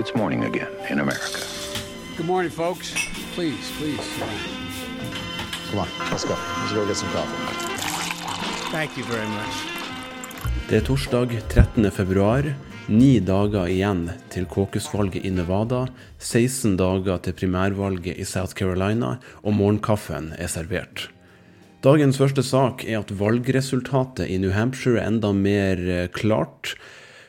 it's morning again in America. Good morning, folks. Please, please. Come on, let's go. Let's go get some coffee. Thank you very much. Det er torsdag 13. februar. Ni dager igjen til caucusvalget i Nevada, 16 dager til primærvalget i South Carolina, og morgenkaffen er servert. Dagens første sak er at valgresultatet i New Hampshire er enda mer eh, klart.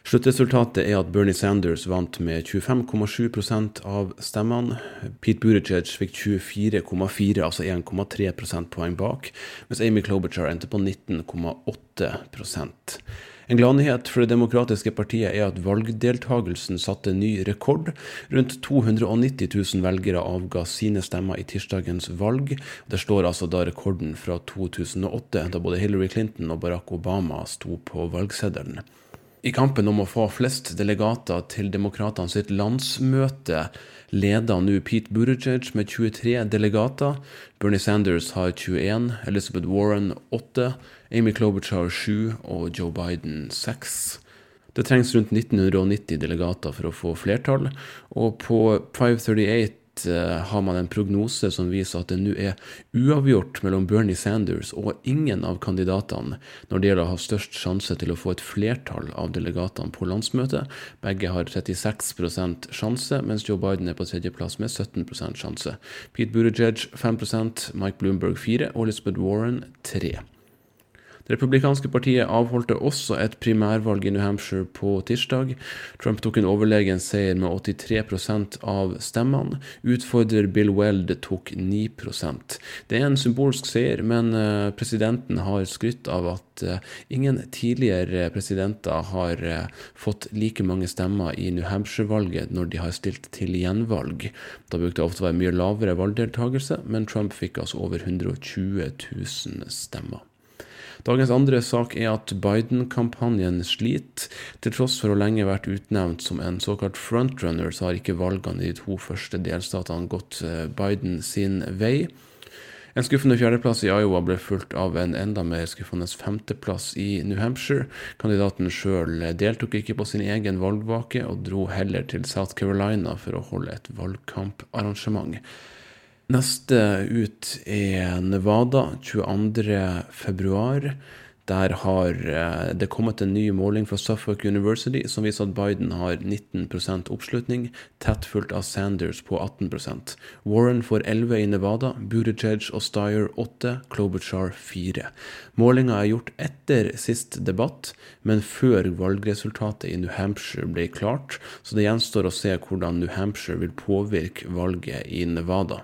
Sluttresultatet er at Bernie Sanders vant med 25,7% av stemmene. Pete Buttigieg fikk 24,4, altså 1,3 prosentpoeng bak, mens Amy Klobuchar endte på 19,8% en gladnyhet for Det demokratiske partiet er at valgdeltagelsen satte ny rekord. Rundt 290 000 velgere avga sine stemmer i tirsdagens valg. Det står altså da rekorden fra 2008, da både Hillary Clinton og Barack Obama sto på valgseddelen. I kampen om å få flest delegater til demokratene sitt landsmøte leder nå Pete Buttigieg med 23 delegater. Bernie Sanders har 21, Elizabeth Warren 8, Amy Klobuchar 7 og Joe Biden 6. Det trengs rundt 1990 delegater for å få flertall, og på 538 Eh, har man en prognose som viser at det nå er uavgjort mellom Bernie Sanders og ingen av kandidatene når det gjelder å ha størst sjanse til å få et flertall av delegatene på landsmøtet. Begge har 36% sjanse, mens Joe Biden er på tredjeplass med 17% sjanse. Pete Buttigieg 5% Mike Bloomberg 4 og Elizabeth Warren 3 det republikanske partiet avholdte også et primærvalg i New Hampshire på tirsdag. Trump tok en overlegen seier med 83% av stemmene. Utfordrer Bill Weld tok 9% Det er en symbolsk seier, men eh, presidenten har skrytt av at eh, ingen tidligere presidenter har eh, fått like mange stemmer i New Hampshire-valget når de har stilt til gjenvalg. Da brukte det ofte å være mye lavere valgdeltakelse, men Trump fikk altså over 120 000 stemmer. Dagens andre sak er at Biden-kampanjen sliter. Til tross for å lenge vært utnevnt som en såkalt frontrunner, så har ikke valgene i de to første delstatene gått eh, Biden sin vei. En skuffende fjerdeplass i Iowa ble fulgt av en enda mer skuffende femteplass i New Hampshire. Kandidaten sjøl deltok ikke på sin egen valgvake, og dro heller til South Carolina for å holde et valgkamparrangement. Neste ut er Nevada 22.2. Der har eh, det kommet en ny måling fra Suffolk University som viser at Biden har 19 oppslutning, tett fulgt av Sanders på 18% Warren får 11 i Nevada, Buttigieg og Steyer 8, Klobuchar 4. Målinga er gjort etter sist debatt, men før valgresultatet i New Hampshire ble klart, så det gjenstår å se hvordan New Hampshire vil påvirke valget i Nevada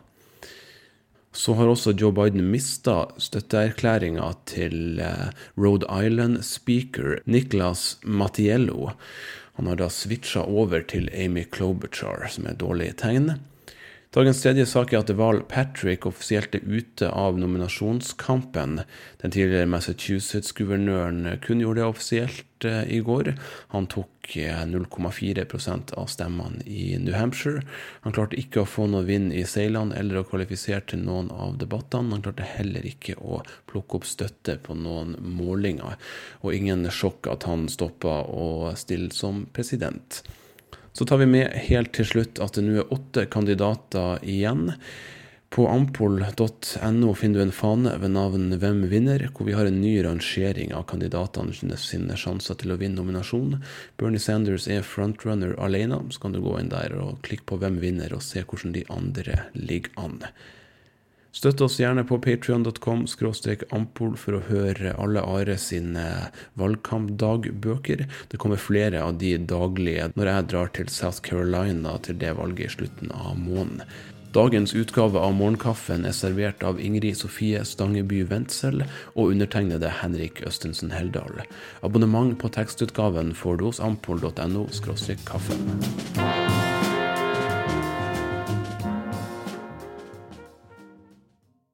så har også Joe Biden mista støtteerklæringa til eh, Rhode Island-speaker Nicholas Mattiello. Han har da switcha over til Amy Klobuchar, som er et dårlig tegn. Dagens tredje sak er at Val Patrick offisielt er ute av nominasjonskampen. Den tidligere Massachusetts-guvernøren kunngjorde det offisielt eh, i går. Han tok 0,4 eh, av stemmene i New Hampshire. Han klarte ikke å få noe vind i seilene eller å kvalifisere til noen av debattene. Han klarte heller ikke å plukke opp støtte på noen målinger. Og ingen sjokk at han stoppa å stille som president. Så tar vi med helt til slutt at det nå er åtte kandidater igjen. På ampol.no finner du en fane ved navn Hvem vinner?, hvor vi har en ny rangering av kandidatene sine sjanser til å vinne nominasjon. Bernie Sanders er frontrunner alene, så kan du gå inn der og klikke på Hvem vinner, og se hvordan de andre ligger an. Støtt oss gjerne på patrion.com ampol for å høre alle Are sine valgkampdagbøker. Det kommer flere av de daglige når jeg drar til South Carolina til det valget i slutten av måneden. Dagens utgave av Morgenkaffen er servert av Ingrid Sofie Stangeby Wendsel og undertegnede Henrik Østensen Heldal. Abonnement på tekstutgaven får du hos ampol.no kaffen.